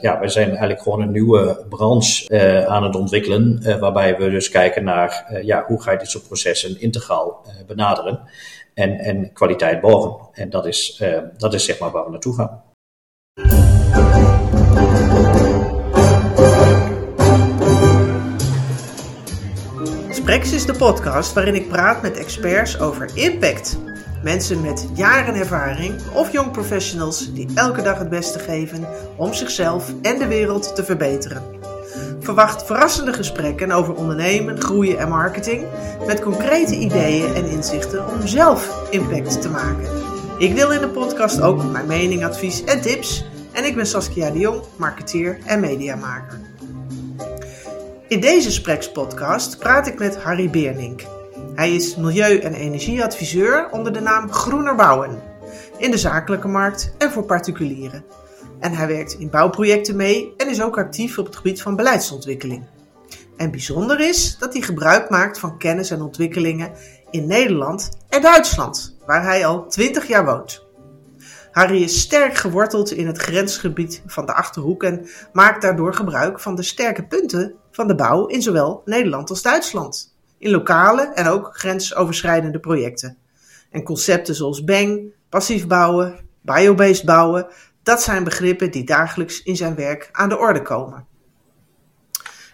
Ja, wij zijn eigenlijk gewoon een nieuwe branche uh, aan het ontwikkelen, uh, waarbij we dus kijken naar uh, ja, hoe ga je dit soort processen integraal benaderen en, en kwaliteit borgen. En dat is, dat is zeg maar waar we naartoe gaan. Sprex is de podcast waarin ik praat met experts over impact. Mensen met jaren ervaring of jong professionals die elke dag het beste geven om zichzelf en de wereld te verbeteren. Verwacht verrassende gesprekken over ondernemen, groeien en marketing met concrete ideeën en inzichten om zelf impact te maken. Ik deel in de podcast ook mijn mening, advies en tips. En ik ben Saskia de Jong, marketeer en mediamaker. In deze Spreks podcast praat ik met Harry Beernink. Hij is milieu- en energieadviseur onder de naam Groener Bouwen. In de zakelijke markt en voor particulieren. En hij werkt in bouwprojecten mee en is ook actief op het gebied van beleidsontwikkeling. En bijzonder is dat hij gebruik maakt van kennis en ontwikkelingen in Nederland en Duitsland, waar hij al 20 jaar woont. Harry is sterk geworteld in het grensgebied van de Achterhoek en maakt daardoor gebruik van de sterke punten van de bouw in zowel Nederland als Duitsland. In lokale en ook grensoverschrijdende projecten. En concepten zoals BANG, passief bouwen, biobased bouwen, dat zijn begrippen die dagelijks in zijn werk aan de orde komen.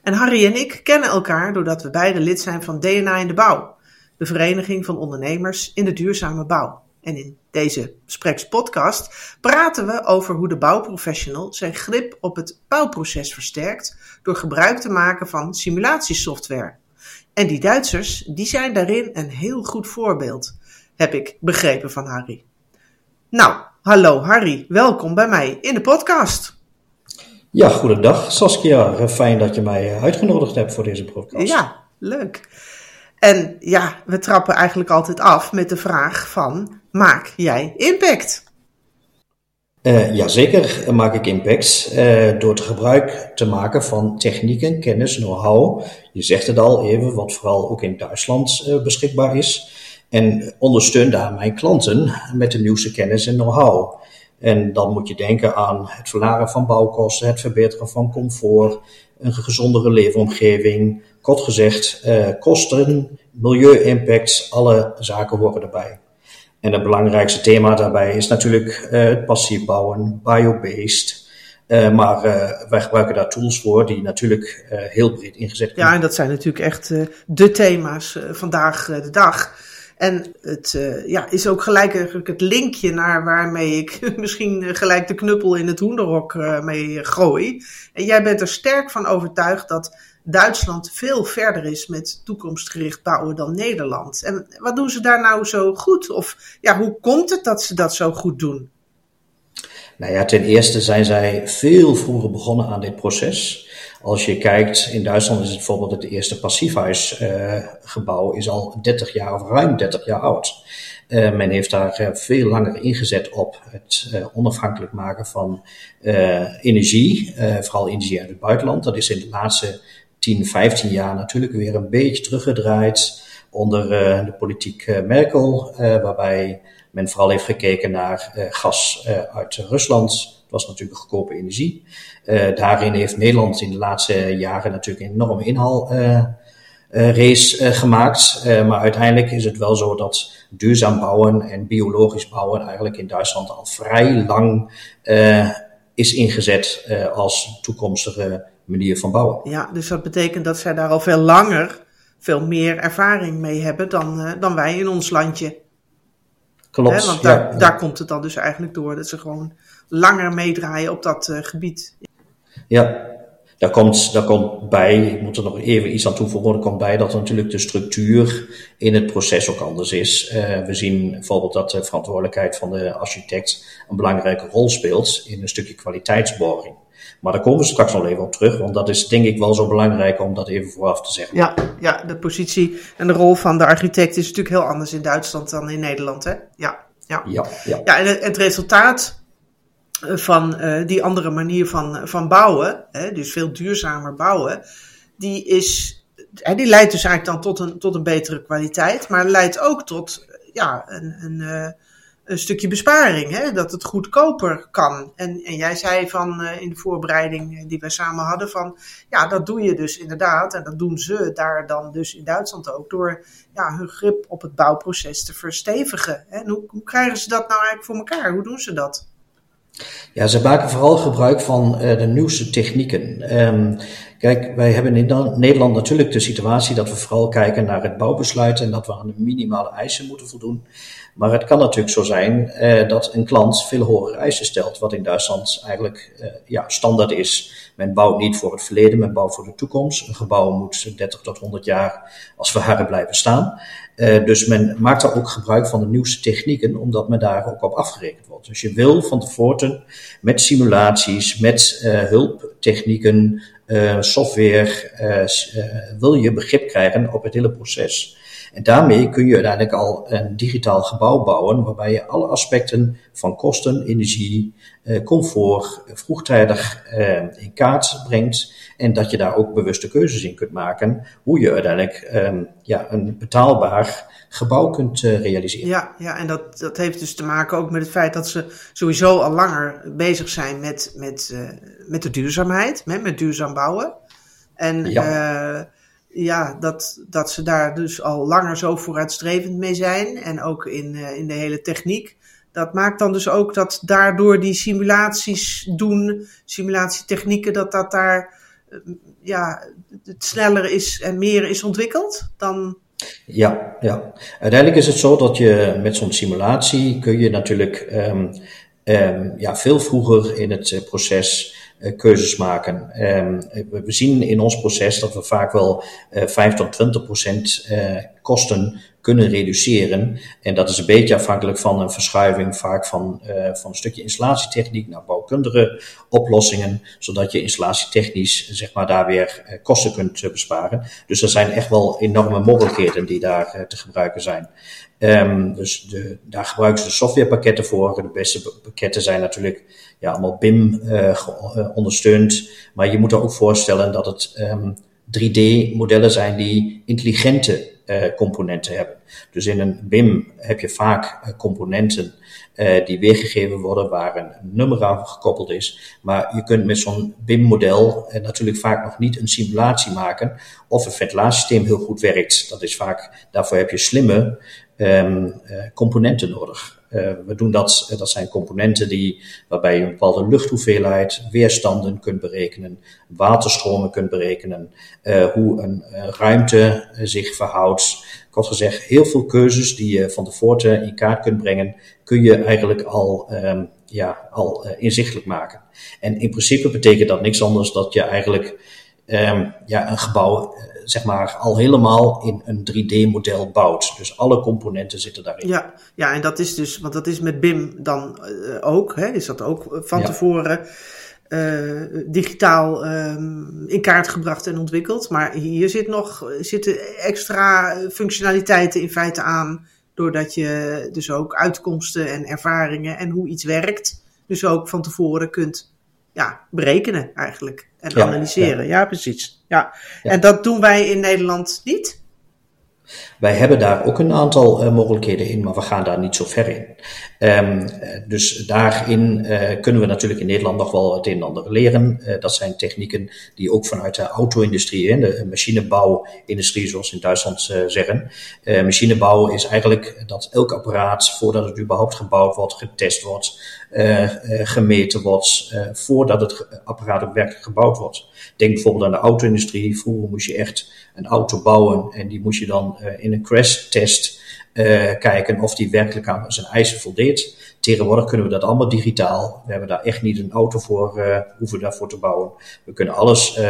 En Harry en ik kennen elkaar doordat we beide lid zijn van DNA in de Bouw, de Vereniging van Ondernemers in de Duurzame Bouw. En in deze Spreks podcast praten we over hoe de bouwprofessional zijn grip op het bouwproces versterkt door gebruik te maken van simulatiesoftware. En die Duitsers, die zijn daarin een heel goed voorbeeld, heb ik begrepen van Harry. Nou, hallo Harry, welkom bij mij in de podcast. Ja, goedendag Saskia. Fijn dat je mij uitgenodigd hebt voor deze podcast. Ja, leuk. En ja, we trappen eigenlijk altijd af met de vraag van, maak jij impact? Uh, jazeker maak ik impact uh, door het gebruik te maken van technieken, kennis, know-how. Je zegt het al even, wat vooral ook in Duitsland uh, beschikbaar is. En ondersteun daar mijn klanten met de nieuwste kennis en know-how. En dan moet je denken aan het verlagen van bouwkosten, het verbeteren van comfort, een gezondere leefomgeving. Kort gezegd, kosten, milieu-impact, alle zaken horen erbij. En het belangrijkste thema daarbij is natuurlijk uh, het passief bouwen, biobased. Uh, maar uh, wij gebruiken daar tools voor die natuurlijk heel breed ingezet worden. Ja, en dat zijn natuurlijk echt de thema's vandaag de dag. En het ja, is ook gelijk eigenlijk het linkje naar waarmee ik misschien gelijk de knuppel in het hoenderhok mee gooi. En jij bent er sterk van overtuigd dat Duitsland veel verder is met toekomstgericht bouwen dan Nederland. En wat doen ze daar nou zo goed? Of ja, hoe komt het dat ze dat zo goed doen? Nou ja, ten eerste zijn zij veel vroeger begonnen aan dit proces. Als je kijkt, in Duitsland is het bijvoorbeeld het eerste passiefhuisgebouw uh, is al 30 jaar of ruim 30 jaar oud. Uh, men heeft daar uh, veel langer ingezet op het onafhankelijk maken van energie, vooral energie uit het buitenland. Dat is in de laatste 10, 15 jaar natuurlijk weer een beetje teruggedraaid onder uh, de politiek uh, Merkel, uh, waarbij men vooral heeft gekeken naar gas uit Rusland. Dat was natuurlijk goedkope energie. daarin heeft Nederland in de laatste jaren natuurlijk een enorme inhaalrace gemaakt. maar uiteindelijk is het wel zo dat duurzaam bouwen en biologisch bouwen eigenlijk in Duitsland al vrij lang is ingezet als toekomstige manier van bouwen. Ja, dus dat betekent dat zij daar al veel langer, veel meer ervaring mee hebben dan, uh, dan wij in ons landje. Klopt. Want daar, ja. daar komt het dan dus eigenlijk door dat ze gewoon langer meedraaien op dat uh, gebied. Ja, daar komt, daar komt bij, ik moet er nog even iets aan toevoegen, er komt bij dat natuurlijk de structuur in het proces ook anders is. Uh, we zien bijvoorbeeld dat de verantwoordelijkheid van de architect een belangrijke rol speelt in een stukje kwaliteitsborging. Maar daar komen we straks nog even op terug, want dat is denk ik wel zo belangrijk om dat even vooraf te zeggen. Ja, ja de positie en de rol van de architect is natuurlijk heel anders in Duitsland dan in Nederland. Hè? Ja, ja. Ja, ja. ja en het, resultaat van uh, die andere manier van, van bouwen, hè, dus veel duurzamer bouwen, die, is, hè, die leidt dus eigenlijk dan tot een, tot een betere kwaliteit, maar leidt ook tot ja, een, een, uh, een stukje besparing, hè? dat het goedkoper kan. En, en jij zei van uh, in de voorbereiding die wij samen hadden van ja, dat doe je dus inderdaad en dat doen ze daar dan dus in Duitsland ook door ja, hun grip op het bouwproces te verstevigen. Hè? hoe, hoe krijgen ze dat nou eigenlijk voor elkaar? Hoe doen ze dat? Ja, ze maken vooral gebruik van uh, de nieuwste technieken. Um, kijk, wij hebben in Nederland natuurlijk de situatie dat we vooral kijken naar het bouwbesluit en dat we aan de minimale eisen moeten voldoen. Maar het kan natuurlijk zo zijn uh, dat een klant veel hogere eisen stelt, wat in Duitsland eigenlijk uh, ja, standaard is. Men bouwt niet voor het verleden, men bouwt voor de toekomst. Een gebouw moet 30 tot 100 jaar als verharren blijven staan. Uh, dus men maakt daar ook gebruik van de nieuwste technieken, omdat men daar ook op afgerekend wordt. Dus je wil van tevoren met simulaties, met uh, hulptechnieken, uh, software, wil je begrip krijgen op het hele proces. En daarmee kun je uiteindelijk al een digitaal gebouw bouwen, waarbij je alle aspecten van kosten, energie, uh, comfort vroegtijdig uh, in kaart brengt. En dat je daar ook bewuste keuzes in kunt maken, hoe je uiteindelijk um, ja, een betaalbaar gebouw kunt uh, realiseren. Ja, ja en dat, dat heeft dus te maken ook met het feit dat ze sowieso al langer bezig zijn met, met, met de duurzaamheid, met, met duurzaam bouwen. En ja ja, dat, dat ze daar dus al langer zo vooruitstrevend mee zijn. En ook in, uh, in de hele techniek. Dat maakt dan dus ook dat daardoor die simulaties doen, simulatietechnieken, dat dat daar uh, ja, het sneller is en meer is ontwikkeld dan. Ja, ja, uiteindelijk is het zo dat je met zo'n simulatie kun je natuurlijk um, um, ja, veel vroeger in het proces uh, keuzes maken. Um, we zien in ons proces dat we vaak wel uh, 5 tot 20 procent uh, kosten kunnen reduceren. En dat is een beetje afhankelijk van een verschuiving vaak van, uh, van een stukje installatietechniek naar bouwkundige oplossingen, zodat je installatietechnisch zeg maar, daar weer uh, kosten kunt uh, besparen. Dus er zijn echt wel enorme mogelijkheden die daar te gebruiken zijn. Um, dus de, daar gebruiken ze de softwarepakketten voor. De beste pakketten zijn natuurlijk ja, allemaal BIM ondersteund. Maar je moet er ook voorstellen dat het um, 3D-modellen zijn die intelligente uh, componenten hebben. Dus in een BIM heb je vaak uh, componenten uh, die weergegeven worden waar een nummer aan gekoppeld is. Maar je kunt met zo'n BIM-model natuurlijk vaak nog niet een simulatie maken of het ventilatiesysteem heel goed werkt. Dat is vaak, daarvoor heb je slimme um, componenten nodig. Uh, we doen dat, dat zijn componenten die, waarbij je een bepaalde luchthoeveelheid, weerstanden kunt berekenen, waterstromen kunt berekenen, uh, hoe een ruimte zich verhoudt. Kort gezegd, heel veel keuzes die je van tevoren in kaart kunt brengen, kun je eigenlijk al, um, ja, al inzichtelijk maken. En in principe betekent dat niks anders dat je eigenlijk um, ja, een gebouw zeg maar, al helemaal in een 3D-model bouwt. Dus alle componenten zitten daarin. Ja, ja, en dat is dus, want dat is met BIM dan uh, ook, hè, is dat ook van ja. tevoren uh, digitaal um, in kaart gebracht en ontwikkeld. Maar hier zit nog, zitten extra functionaliteiten in feite aan, doordat je dus ook uitkomsten en ervaringen en hoe iets werkt, dus ook van tevoren kunt ja, berekenen eigenlijk en ja, analyseren. Ja, ja precies. Ja. ja. En dat doen wij in Nederland niet. Wij hebben daar ook een aantal uh, mogelijkheden in, maar we gaan daar niet zo ver in. Um, dus daarin uh, kunnen we natuurlijk in Nederland nog wel het een en ander leren. Dat zijn technieken die ook vanuit de auto-industrie, de machinebouwindustrie zoals in Duitsland zeggen. machinebouw is eigenlijk dat elk apparaat, voordat het überhaupt gebouwd wordt, getest wordt, gemeten wordt, voordat het apparaat ook werkelijk gebouwd wordt. Denk bijvoorbeeld aan de auto-industrie. Vroeger moest je echt een auto bouwen en die moest je dan uh, in een crash-test uh, kijken of die werkelijk aan zijn eisen voldeed. Tegenwoordig kunnen we dat allemaal digitaal. We hebben daar echt niet een auto voor uh, hoeven daarvoor te bouwen. We kunnen alles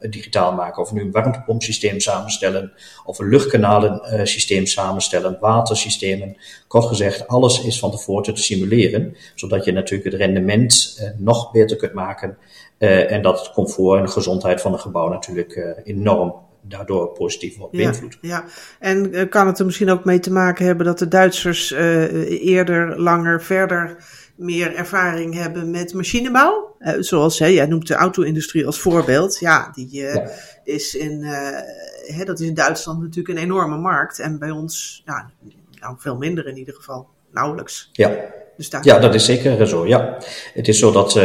digitaal maken. Of nu een warmtepompsysteem samenstellen, of een luchtkanalensysteem samenstellen, watersystemen. Kort gezegd, alles is van tevoren te simuleren, zodat je natuurlijk het rendement nog beter kunt maken en dat het comfort en de gezondheid van een gebouw natuurlijk enorm daardoor positief wordt beïnvloed. Ja, ja, en uh, kan het er misschien ook mee te maken hebben dat de Duitsers eerder, langer, verder meer ervaring hebben met machinebouw? zoals hè, jij noemt de auto-industrie als voorbeeld. Ja, die ja. is in, hè, dat is in Duitsland natuurlijk een enorme markt. En bij ons ja, nou, veel minder in ieder geval. nauwelijks. Ja, dus daar... ja dat is zeker zo. Ja. Het is zo dat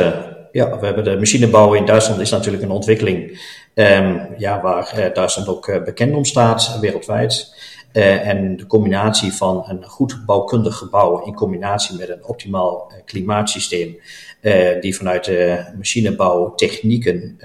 ja, we hebben de machinebouw in Duitsland is natuurlijk een ontwikkeling um, ja, waar Duitsland ook bekend om staat wereldwijd. Uh, en de combinatie van een goed bouwkundig gebouw in combinatie met een optimaal klimaatsysteem, uh, die vanuit de machinebouwtechnieken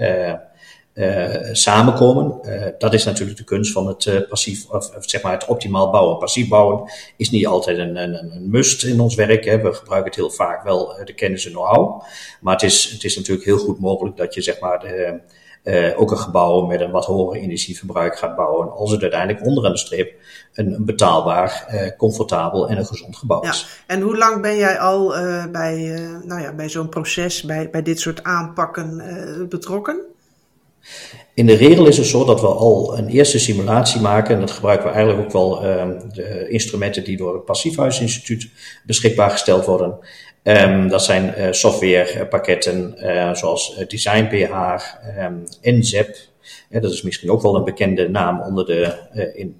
samenkomen. dat is natuurlijk de kunst van het passief, of, zeg maar het optimaal bouwen. Passief bouwen is niet altijd een, een, een must in ons werk. Hè. We gebruiken het heel vaak wel de kennis en know-how. Maar het is, het is natuurlijk heel goed mogelijk dat je zeg maar ook een gebouw met een wat hoger energieverbruik gaat bouwen. Als het uiteindelijk onderaan de streep een, betaalbaar, comfortabel en een gezond gebouw is. Ja. En hoe lang ben jij al bij, nou ja, bij zo'n proces, bij, bij dit soort aanpakken betrokken? In de regel is het zo dat we al een eerste simulatie maken. En dat gebruiken we eigenlijk ook wel ehm, de instrumenten die door het Passiefhuisinstituut beschikbaar gesteld worden. Um, dat zijn uh, softwarepakketten uh, zoals DesignPH, um, NZEP. Uh, dat is misschien ook wel een bekende naam onder de,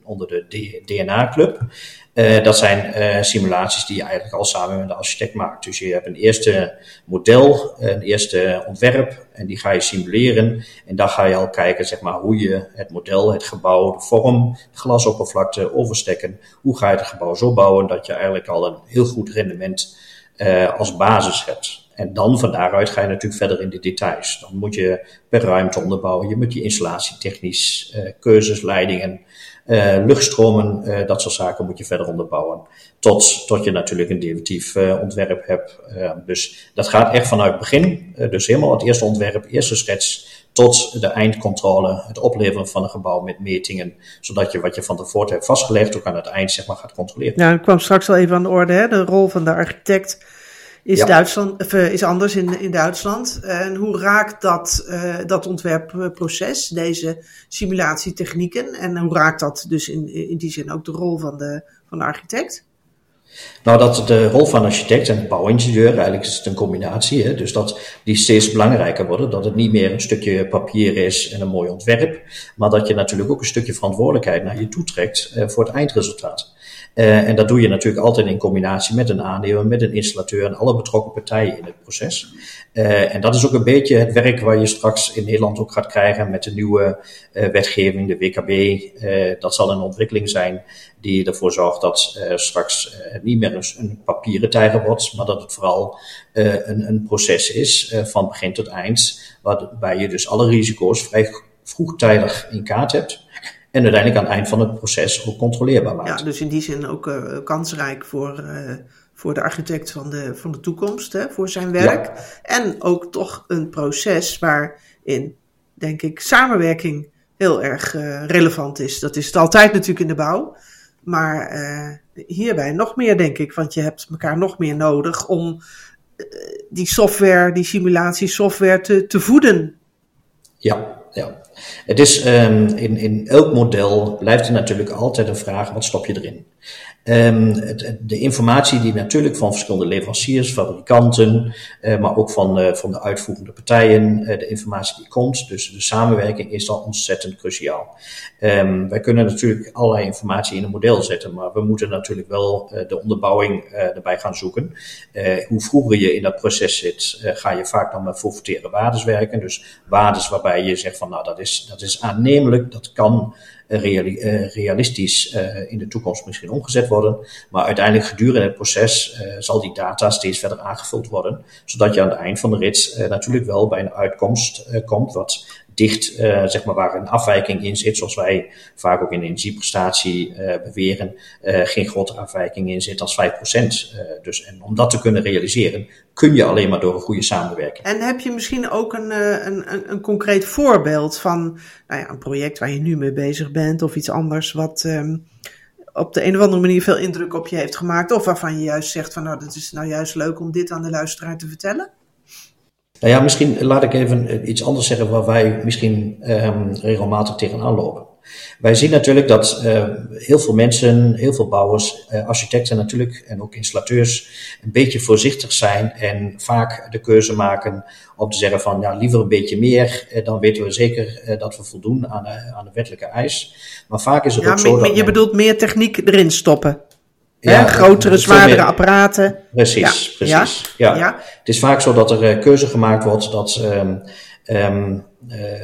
onder de DNA-club. Dat zijn simulaties die je eigenlijk al samen met de architect maakt. Dus je hebt een eerste model, een eerste ontwerp en die ga je simuleren. En dan ga je al kijken zeg maar, hoe je het model, het gebouw, de vorm, glasoppervlakte, overstekken. Hoe ga je het gebouw zo bouwen dat je eigenlijk al een heel goed rendement uh, als basis hebt. En dan van daaruit ga je natuurlijk verder in de details. Dan moet je per ruimte onderbouwen, je moet je installatie technisch, uh, keuzes, leidingen, uh, luchtstromen, uh, dat soort zaken moet je verder onderbouwen. Tot, tot je natuurlijk een definitief uh, ontwerp hebt. dus dat gaat echt vanuit het begin. dus helemaal het eerste ontwerp, eerste schets, tot de eindcontrole, het opleveren van een gebouw met metingen, zodat je wat je van tevoren hebt vastgelegd ook aan het eind zeg maar gaat controleren. Ja, ik kwam straks al even aan de orde, hè? de rol van de architect is, Duitsland, of, is anders in, in Duitsland. En hoe raakt dat, uh, dat ontwerpproces, deze simulatietechnieken, en hoe raakt dat dus in, in die zin ook de rol van de, van de architect? Nou, dat de rol van architect en bouwingenieur, eigenlijk is het een combinatie, hè, dus dat die steeds belangrijker worden. Dat het niet meer een stukje papier is en een mooi ontwerp, maar dat je natuurlijk ook een stukje verantwoordelijkheid naar je toe trekt uh, voor het eindresultaat. Uh, en dat doe je natuurlijk altijd in combinatie met een aannemer, met een installateur en alle betrokken partijen in het proces. Uh, en dat is ook een beetje het werk waar je straks in Nederland ook gaat krijgen met de nieuwe uh, wetgeving, de WKB. dat zal een ontwikkeling zijn die ervoor zorgt dat straks niet meer een, een, papieren tijger wordt, maar dat het vooral een, een, proces is van begin tot eind, waarbij je dus alle risico's vrij vroegtijdig in kaart hebt. En uiteindelijk aan het eind van het proces ook controleerbaar maakt. Ja, dus in die zin ook uh, kansrijk voor, uh, voor de architect van de, van de toekomst, hè, voor zijn werk. Ja. En ook toch een proces waarin, denk ik, samenwerking heel erg uh, relevant is. Dat is het altijd natuurlijk in de bouw. Maar hierbij nog meer, denk ik. Want je hebt elkaar nog meer nodig om die software, die simulatiesoftware te, te voeden. Ja, ja. Het is um, in, in elk model blijft er natuurlijk altijd een vraag: wat stop je erin? Het, de informatie die natuurlijk van verschillende leveranciers, fabrikanten, uh, maar ook van, uh, van de uitvoerende partijen, uh, de informatie die komt, dus de samenwerking is dan ontzettend cruciaal. Um, wij kunnen natuurlijk allerlei informatie in een model zetten, maar we moeten natuurlijk wel de onderbouwing erbij gaan zoeken. hoe vroeger je in dat proces zit, ga je vaak dan met forfaitaire waardes werken. Dus waardes waarbij je zegt van nou dat is, dat is aannemelijk, dat kan uh, realistisch uh, in de toekomst misschien omgezet worden. Maar uiteindelijk gedurende het proces uh, zal die data steeds verder aangevuld worden. Zodat je aan het eind van de rit natuurlijk wel bij een uitkomst komt wat dicht, uh, zeg maar, waar een afwijking in zit, zoals wij vaak ook in energieprestatie uh, beweren, uh, geen grotere afwijking in zit als 5%. dus en om dat te kunnen realiseren, kun je alleen maar door een goede samenwerking. En heb je misschien ook een, een, een, concreet voorbeeld van nou ja, een project waar je nu mee bezig bent of iets anders wat. Um, op de een of andere manier veel indruk op je heeft gemaakt. Of waarvan je juist zegt van nou, dat is nou juist leuk om dit aan de luisteraar te vertellen? Nou ja, misschien laat ik even eh, iets anders zeggen waar wij misschien um, regelmatig tegenaan lopen. Wij zien natuurlijk dat uh, heel veel mensen, heel veel bouwers, uh, architecten natuurlijk en ook installateurs een beetje voorzichtig zijn en vaak de keuze maken om te zeggen van ja, liever een beetje meer, uh, dan weten we zeker dat we voldoen aan, aan de wettelijke eis. Maar vaak is het ja, ook zo dat... Je bedoelt meer techniek erin stoppen? Ja, grotere, zwaardere apparaten. Precies, precies. Ja? Ja. Het is vaak zo dat er keuze gemaakt wordt dat um, um,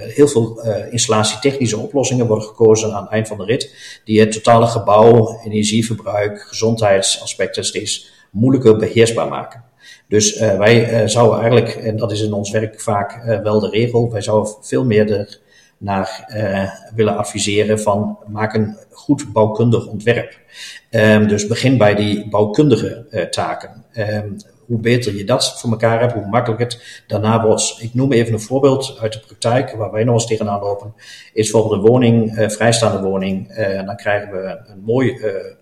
heel veel uh, installatietechnische oplossingen worden gekozen aan het eind van de rit, die het totale gebouw, energieverbruik, gezondheidsaspecten steeds moeilijker beheersbaar maken. Dus uh, wij zouden eigenlijk, en dat is in ons werk vaak wel de regel, wij zouden veel meer er naar willen adviseren van maak een goed bouwkundig ontwerp. Um, dus begin bij die bouwkundige taken. Um, hoe beter je dat voor elkaar hebt, hoe makkelijker het daarna wordt. Ik noem even een voorbeeld uit de praktijk waar wij nog eens tegenaan lopen. Is bijvoorbeeld een woning, uh, vrijstaande woning. Dan krijgen we een mooi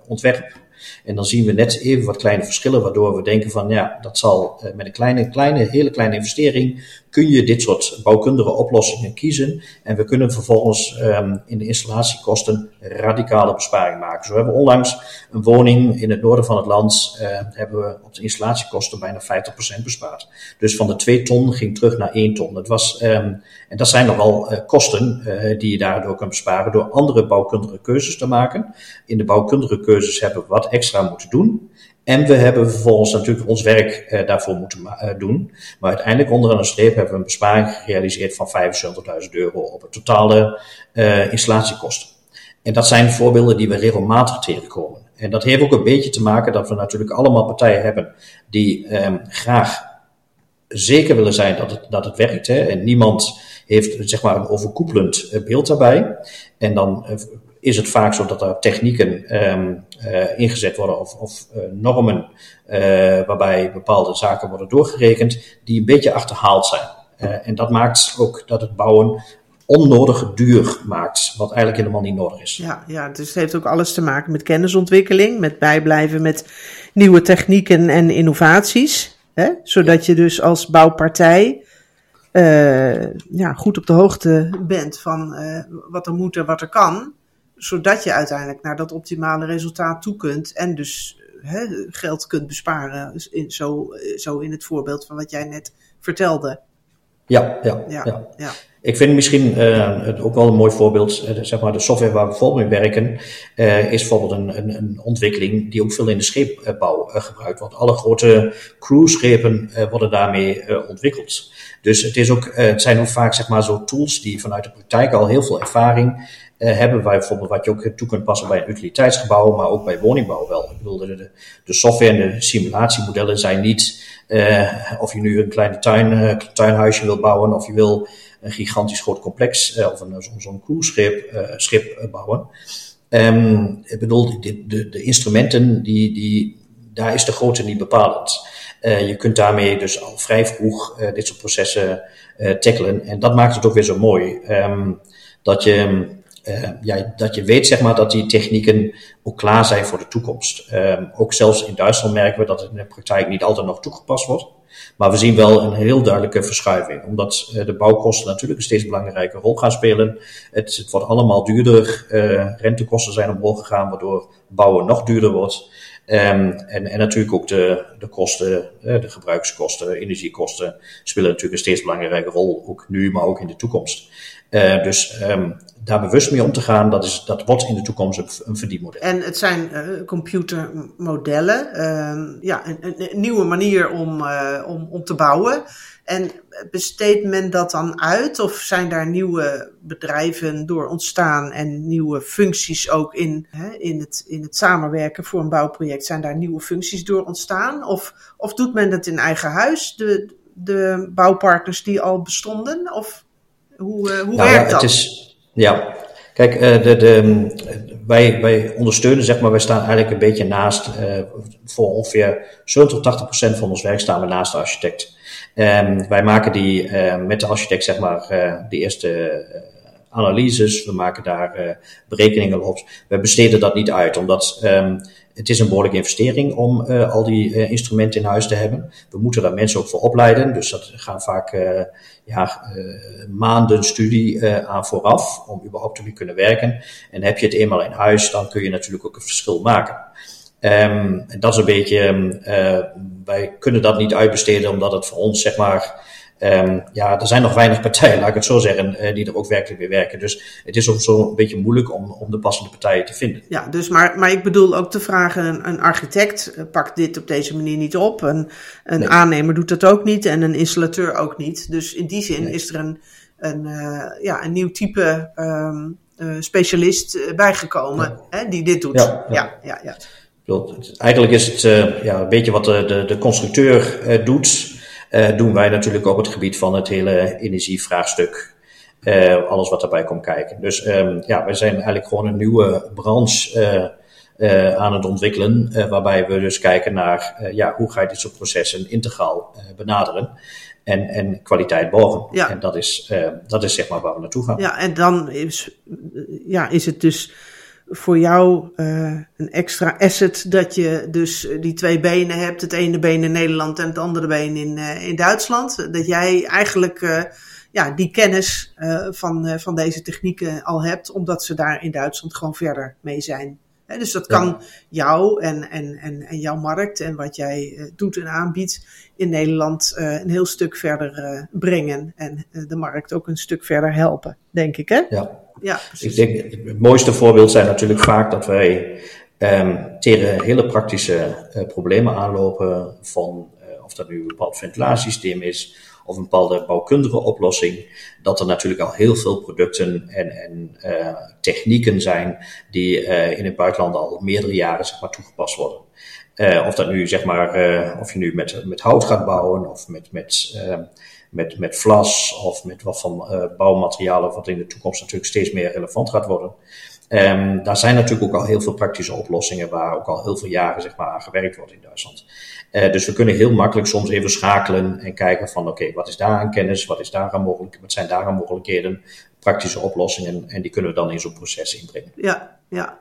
ontwerp. En dan zien we net even wat kleine verschillen, waardoor we denken van ja, dat zal met een kleine, kleine, hele kleine investering kun je dit soort bouwkundige oplossingen kiezen. En we kunnen vervolgens um, in de installatiekosten radicale besparing maken. Zo hebben we onlangs een woning in het noorden van het land, uh, hebben we op de installatiekosten bijna 50% bespaard. Dus van de 2 ton ging terug naar 1 ton. Dat was, um, en dat zijn nogal uh, kosten uh, die je daardoor kunt besparen door andere bouwkundige keuzes te maken. In de bouwkundige keuzes hebben we wat extra moeten doen. En we hebben vervolgens natuurlijk ons werk uh, daarvoor moeten uh, doen. Maar uiteindelijk onderaan een streep hebben we een besparing gerealiseerd van 75.000 euro op het totale uh, installatiekosten. En dat zijn voorbeelden die we regelmatig tegenkomen. En dat heeft ook een beetje te maken dat we natuurlijk allemaal partijen hebben die um, graag zeker willen zijn dat het, dat het werkt. Hè? En niemand heeft zeg maar een overkoepelend beeld daarbij. En dan is het vaak zo dat er technieken um, uh, ingezet worden of, of uh, normen uh, waarbij bepaalde zaken worden doorgerekend die een beetje achterhaald zijn. en dat maakt ook dat het bouwen onnodig duur maakt, wat eigenlijk helemaal niet nodig is. Ja, ja, dus het heeft ook alles te maken met kennisontwikkeling, met bijblijven met nieuwe technieken en innovaties. Hè? Zodat je dus als bouwpartij ja, goed op de hoogte bent van wat er moet en wat er kan zodat je uiteindelijk naar dat optimale resultaat toe kunt en dus hè, geld kunt besparen. Dus in, zo, zo in het voorbeeld van wat jij net vertelde. Ja, ja, ja. ja. Ik vind misschien uh, ook wel een mooi voorbeeld, uh, zeg maar de software waar we bijvoorbeeld mee werken, uh, is bijvoorbeeld een, een, een, ontwikkeling die ook veel in de scheepbouw gebruikt wordt. Alle grote cruiseschepen worden daarmee ontwikkeld. Dus het, is ook, het zijn ook vaak zeg maar zo tools die vanuit de praktijk al heel veel ervaring hebben wij bijvoorbeeld wat je ook toe kunt passen bij een utiliteitsgebouw, maar ook bij woningbouw wel. Ik bedoel, de, de software en de simulatiemodellen zijn niet uh, of je nu een kleine tuin, uh, tuinhuisje wil bouwen of je wil een gigantisch groot complex of een, zo'n zo schip bouwen. Um, ik bedoel, de, de, instrumenten, die, die, daar is de grootte niet bepalend. je kunt daarmee dus al vrij vroeg dit soort processen tackelen. En dat maakt het ook weer zo mooi. Um, dat je uh, ja, dat je weet zeg maar, dat die technieken ook klaar zijn voor de toekomst. Uh, ook zelfs in Duitsland merken we dat het in de praktijk niet altijd nog toegepast wordt. Maar we zien wel een heel duidelijke verschuiving. Omdat uh, de bouwkosten natuurlijk een steeds belangrijke rol gaan spelen. Het, wordt allemaal duurder. rentekosten zijn omhoog gegaan, waardoor bouwen nog duurder wordt. Um, en, en natuurlijk ook de, de kosten, de gebruikskosten, energiekosten spelen natuurlijk een steeds belangrijke rol. Ook nu, maar ook in de toekomst. Dus um, daar bewust mee om te gaan, dat, is, dat wordt in de toekomst een, verdienmodel. En het zijn uh, computermodellen, uh, ja, een, een, nieuwe manier om, uh, om, om te bouwen. En besteedt men dat dan uit of zijn daar nieuwe bedrijven door ontstaan en nieuwe functies ook in, hè, in, het, in het samenwerken voor een bouwproject? Zijn daar nieuwe functies door ontstaan? Of, of doet men dat in eigen huis, de, de bouwpartners die al bestonden? Of hoe, hoe nou, werkt ja, dat? Het is, ja, kijk, uh, de, de, wij, wij ondersteunen, zeg maar, wij staan eigenlijk een beetje naast, uh, voor ongeveer 70 tot 80 procent van ons werk staan we naast de architect. Um, wij maken die uh, met de architect, zeg maar, de eerste analyses, we maken daar berekeningen op. We besteden dat niet uit, omdat um, het is een behoorlijke investering om uh, al die uh, instrumenten in huis te hebben. We moeten daar mensen ook voor opleiden, dus dat gaan vaak uh, ja, maanden studie aan vooraf om überhaupt te kunnen werken. En heb je het eenmaal in huis, dan kun je natuurlijk ook een verschil maken. Um, dat is een beetje, wij kunnen dat niet uitbesteden omdat het voor ons zeg maar Ehm, ja, er zijn nog weinig partijen, laat ik het zo zeggen, die er ook werkelijk mee werken. Dus het is ook zo een beetje moeilijk om, om de passende partijen te vinden. Ja, dus maar, maar ik bedoel ook te vragen, een, een architect pakt dit op deze manier niet op. Een, een aannemer doet dat ook niet en een installateur ook niet. Dus in die zin is er een, een, ja, een nieuw type ehm, specialist bijgekomen hè, die dit doet. ja, ja. ja, ja. Eigenlijk is het uh, ja, een beetje wat de, de, de constructeur doet, doen wij natuurlijk op het gebied van het hele energievraagstuk. alles wat daarbij komt kijken. Dus um, ja, wij zijn eigenlijk gewoon een nieuwe branche aan het ontwikkelen, waarbij we dus kijken naar ja, hoe ga je dit soort processen integraal benaderen en, en kwaliteit borgen. Ja. En dat is, dat is zeg maar waar we naartoe gaan. Ja, en dan is, ja, is het dus voor jou uh, een extra asset dat je dus die twee benen hebt. Het ene been in Nederland en het andere been in, uh, in Duitsland. Dat jij eigenlijk uh, ja, die kennis van, van deze technieken al hebt, omdat ze daar in Duitsland gewoon verder mee zijn. He, dus dat kan jou en, en, en, en jouw markt en wat jij doet en aanbiedt in Nederland een heel stuk verder brengen. En de markt ook een stuk verder helpen, denk ik. Hè? Ja, ja, Ik denk, het mooiste voorbeeld zijn natuurlijk vaak dat wij um, tegen hele praktische uh, problemen aanlopen van uh, of dat nu een bepaald ventilatiesysteem is of een bepaalde bouwkundige oplossing, dat er natuurlijk al heel veel producten en, en uh, technieken zijn die in het buitenland al meerdere jaren zeg maar, toegepast worden. of dat nu zeg maar, of je nu met, met hout gaat bouwen of met, met met, met vlas of met wat van uh, bouwmaterialen, wat in de toekomst natuurlijk steeds meer relevant gaat worden. Um, daar zijn natuurlijk ook al heel veel praktische oplossingen waar ook al heel veel jaren zeg maar, aan gewerkt wordt in Duitsland. Uh, dus we kunnen heel makkelijk soms even schakelen en kijken van oké, wat is daar aan kennis, wat, is daar aan mogelijk, wat zijn daar aan mogelijkheden, praktische oplossingen en die kunnen we dan in zo'n proces inbrengen. Ja, ja.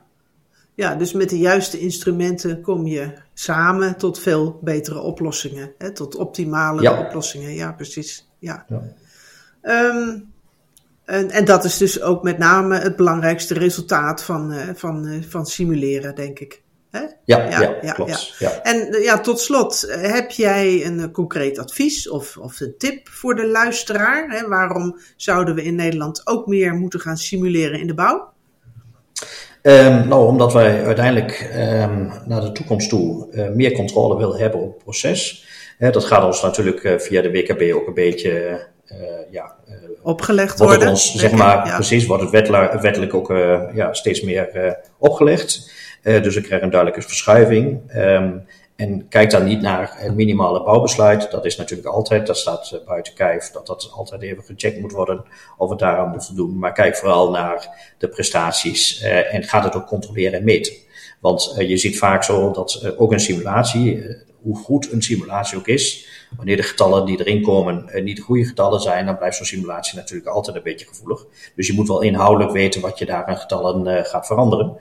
Ja, dus met de juiste instrumenten kom je samen tot veel betere oplossingen. Hè? Tot optimale ja. oplossingen. Ja, precies. Ja. ja. Um, en, en, dat is dus ook met name het belangrijkste resultaat van, uh, van, uh, van simuleren, denk ik. Hè? Ja, ja, ja, klopt. Ja. En uh, ja, tot slot, heb jij een concreet advies of, of een tip voor de luisteraar? Hè? Waarom zouden we in Nederland ook meer moeten gaan simuleren in de bouw? Um, nou, omdat wij uiteindelijk um, naar de toekomst toe uh, meer controle willen hebben op het proces. Dat gaat ons natuurlijk uh, via de WKB ook een beetje ja, opgelegd wordt worden. Ons, zeg maar, ja. precies, wordt het wettelijk, wettelijk ook ja, steeds meer opgelegd. dus we krijgen een duidelijke verschuiving. Um, en kijk dan niet naar het minimale bouwbesluit. Dat is natuurlijk altijd, dat staat eh, buiten kijf, dat dat altijd even gecheckt moet worden of het daaraan moet voldoen. Maar kijk vooral naar de prestaties uh, en gaat het ook controleren en meten. Want uh, je ziet vaak zo dat ook een simulatie, hoe goed een simulatie ook is, wanneer de getallen die erin komen niet de goede getallen zijn, dan blijft zo'n simulatie natuurlijk altijd een beetje gevoelig. Dus je moet wel inhoudelijk weten wat je daar aan getallen gaat veranderen.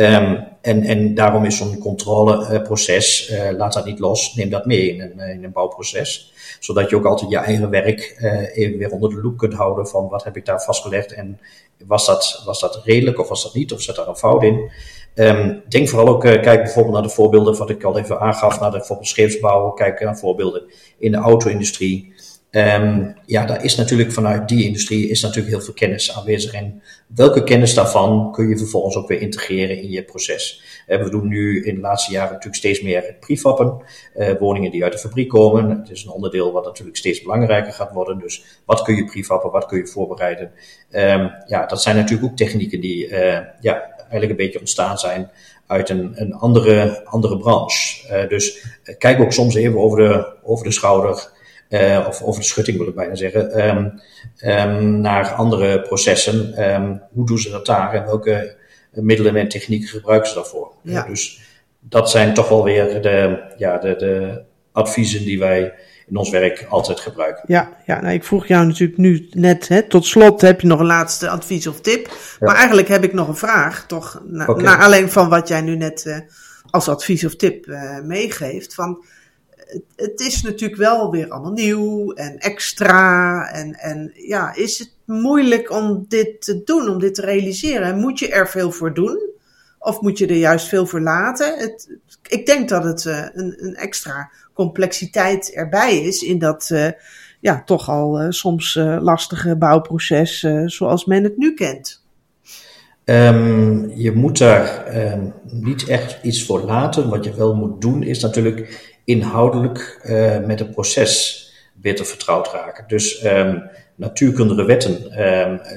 Um, en, en daarom is zo'n controleproces, uh, laat dat niet los, neem dat mee in een, in een bouwproces. Zodat je ook altijd je eigen werk uh, even weer onder de loep kunt houden van wat heb ik daar vastgelegd en was dat, was dat redelijk of was dat niet, of zit daar een fout in. Um, denk vooral ook, kijk bijvoorbeeld naar de voorbeelden wat ik al even aangaf, naar de bijvoorbeeld scheepsbouw, kijk naar voorbeelden in de auto-industrie. Um, ja, daar is natuurlijk vanuit die industrie is natuurlijk heel veel kennis aanwezig. En welke kennis daarvan kun je vervolgens ook weer integreren in je proces? Uh, we doen nu in de laatste jaren natuurlijk steeds meer prefappen, uh, woningen die uit de fabriek komen. Het is een onderdeel wat natuurlijk steeds belangrijker gaat worden. Dus wat kun je prefappen, wat kun je voorbereiden? Um, ja, dat zijn natuurlijk ook technieken die uh, ja, eigenlijk een beetje ontstaan zijn uit een, een andere, andere branche. dus kijk ook soms even over de, over de schouder. Uh, of over de schutting wil ik bijna zeggen, um, um, naar andere processen. Um, hoe doen ze dat daar en welke middelen en technieken gebruiken ze daarvoor? Ja. Uh, dus dat zijn toch wel weer de, ja, de, de adviezen die wij in ons werk altijd gebruiken. Ja, ja nou, ik vroeg jou natuurlijk nu net, hè, tot slot heb je nog een laatste advies of tip. Ja. Maar eigenlijk heb ik nog een vraag, toch, na, okay. alleen van wat jij nu net uh, als advies of tip meegeeft. Van, het is natuurlijk wel weer allemaal nieuw en extra. En, en ja, is het moeilijk om dit te doen, om dit te realiseren? Moet je er veel voor doen? Of moet je er juist veel voor laten? Het, ik denk dat het uh, een, een, extra complexiteit erbij is in dat uh, ja, toch al soms lastige bouwproces zoals men het nu kent? Um, je moet daar um, niet echt iets voor laten. Wat je wel moet doen is natuurlijk inhoudelijk uh, met het proces beter vertrouwd raken. Dus um, natuurkundige wetten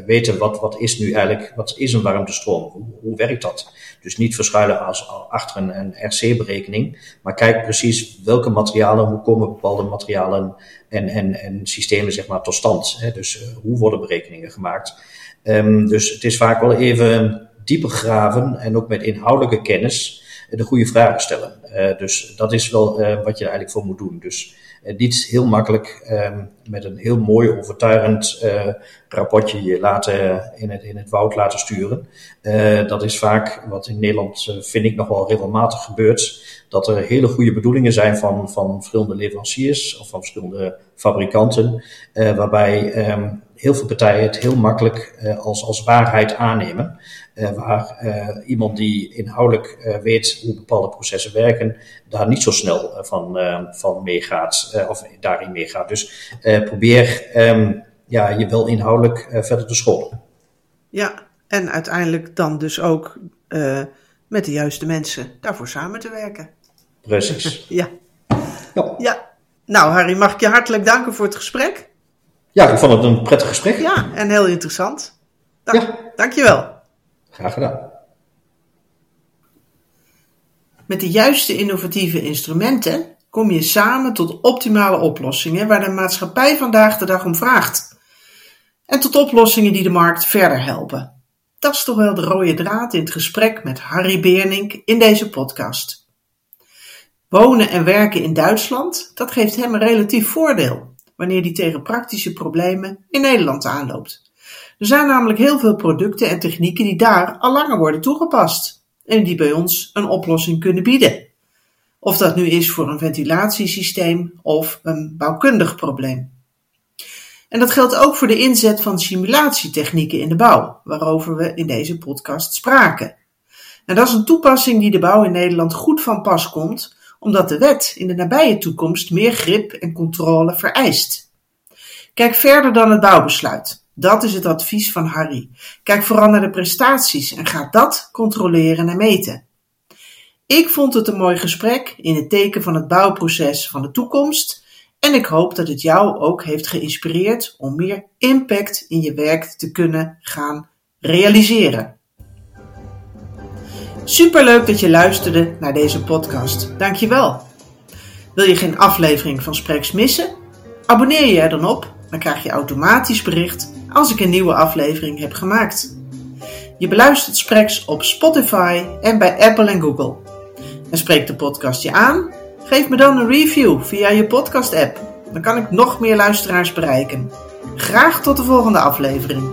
weten wat, wat is nu eigenlijk, wat is een warmtestroom? Hoe, hoe werkt dat? Dus niet verschuilen als, achter een, een RC-berekening, maar kijk precies welke materialen, hoe komen bepaalde materialen en, en, en systemen zeg maar tot stand. Hè? Dus uh, hoe worden berekeningen gemaakt? Um, dus het is vaak wel even dieper graven en ook met inhoudelijke kennis de goede vragen stellen. Uh, dus dat is wel uh, wat je er eigenlijk voor moet doen. Dus niet heel makkelijk um, met een heel mooi overtuigend rapportje je laten, in, het, in het woud laten sturen. dat is vaak wat in Nederland vind ik nog wel regelmatig gebeurt. Dat er hele goede bedoelingen zijn van, van verschillende leveranciers of van verschillende fabrikanten. waarbij um, heel veel partijen het heel makkelijk uh, als, als waarheid aannemen. Uh, waar uh, iemand die inhoudelijk weet hoe bepaalde processen werken, daar niet zo snel van, van meegaat of daarin meegaat. Dus probeer um, ja, je wel inhoudelijk verder te scholen. Ja, en uiteindelijk dan dus ook met de juiste mensen daarvoor samen te werken. Precies. ja. ja. ja. Nou, Harry, mag ik je hartelijk danken voor het gesprek. Ja, ik vond het een prettig gesprek. Ja, en heel interessant. Dank, ja. Dankjewel. Graag gedaan. Met de juiste innovatieve instrumenten kom je samen tot optimale oplossingen waar de maatschappij vandaag de dag om vraagt. En tot oplossingen die de markt verder helpen. Dat is toch wel de rode draad in het gesprek met Harry Beernink in deze podcast. Wonen en werken in Duitsland, dat geeft hem een relatief voordeel wanneer die tegen praktische problemen in Nederland aanloopt. Er zijn namelijk heel veel producten en technieken die daar al langer worden toegepast en die bij ons een oplossing kunnen bieden. Of dat nu is voor een ventilatiesysteem of een bouwkundig probleem. En dat geldt ook voor de inzet van simulatietechnieken in de bouw, waarover we in deze podcast spraken. En dat is een toepassing die de bouw in Nederland goed van pas komt, omdat de wet in de nabije toekomst meer grip en controle vereist. Kijk verder dan het bouwbesluit. Dat is het advies van Harry. Kijk vooral naar de prestaties en ga dat controleren en meten. Ik vond het een mooi gesprek in het teken van het bouwproces van de toekomst en ik hoop dat het jou ook heeft geïnspireerd om meer impact in je werk te kunnen gaan realiseren. Superleuk dat je luisterde naar deze podcast. Dankjewel. Wil je geen aflevering van Spreks missen? Abonneer je er dan op, dan krijg je automatisch bericht als ik een nieuwe aflevering heb gemaakt. Je beluistert Spreks op Spotify en bij Apple en Google. En spreekt de podcast je aan? Geef me dan een review via je podcast-app. Dan kan ik nog meer luisteraars bereiken. Graag tot de volgende aflevering.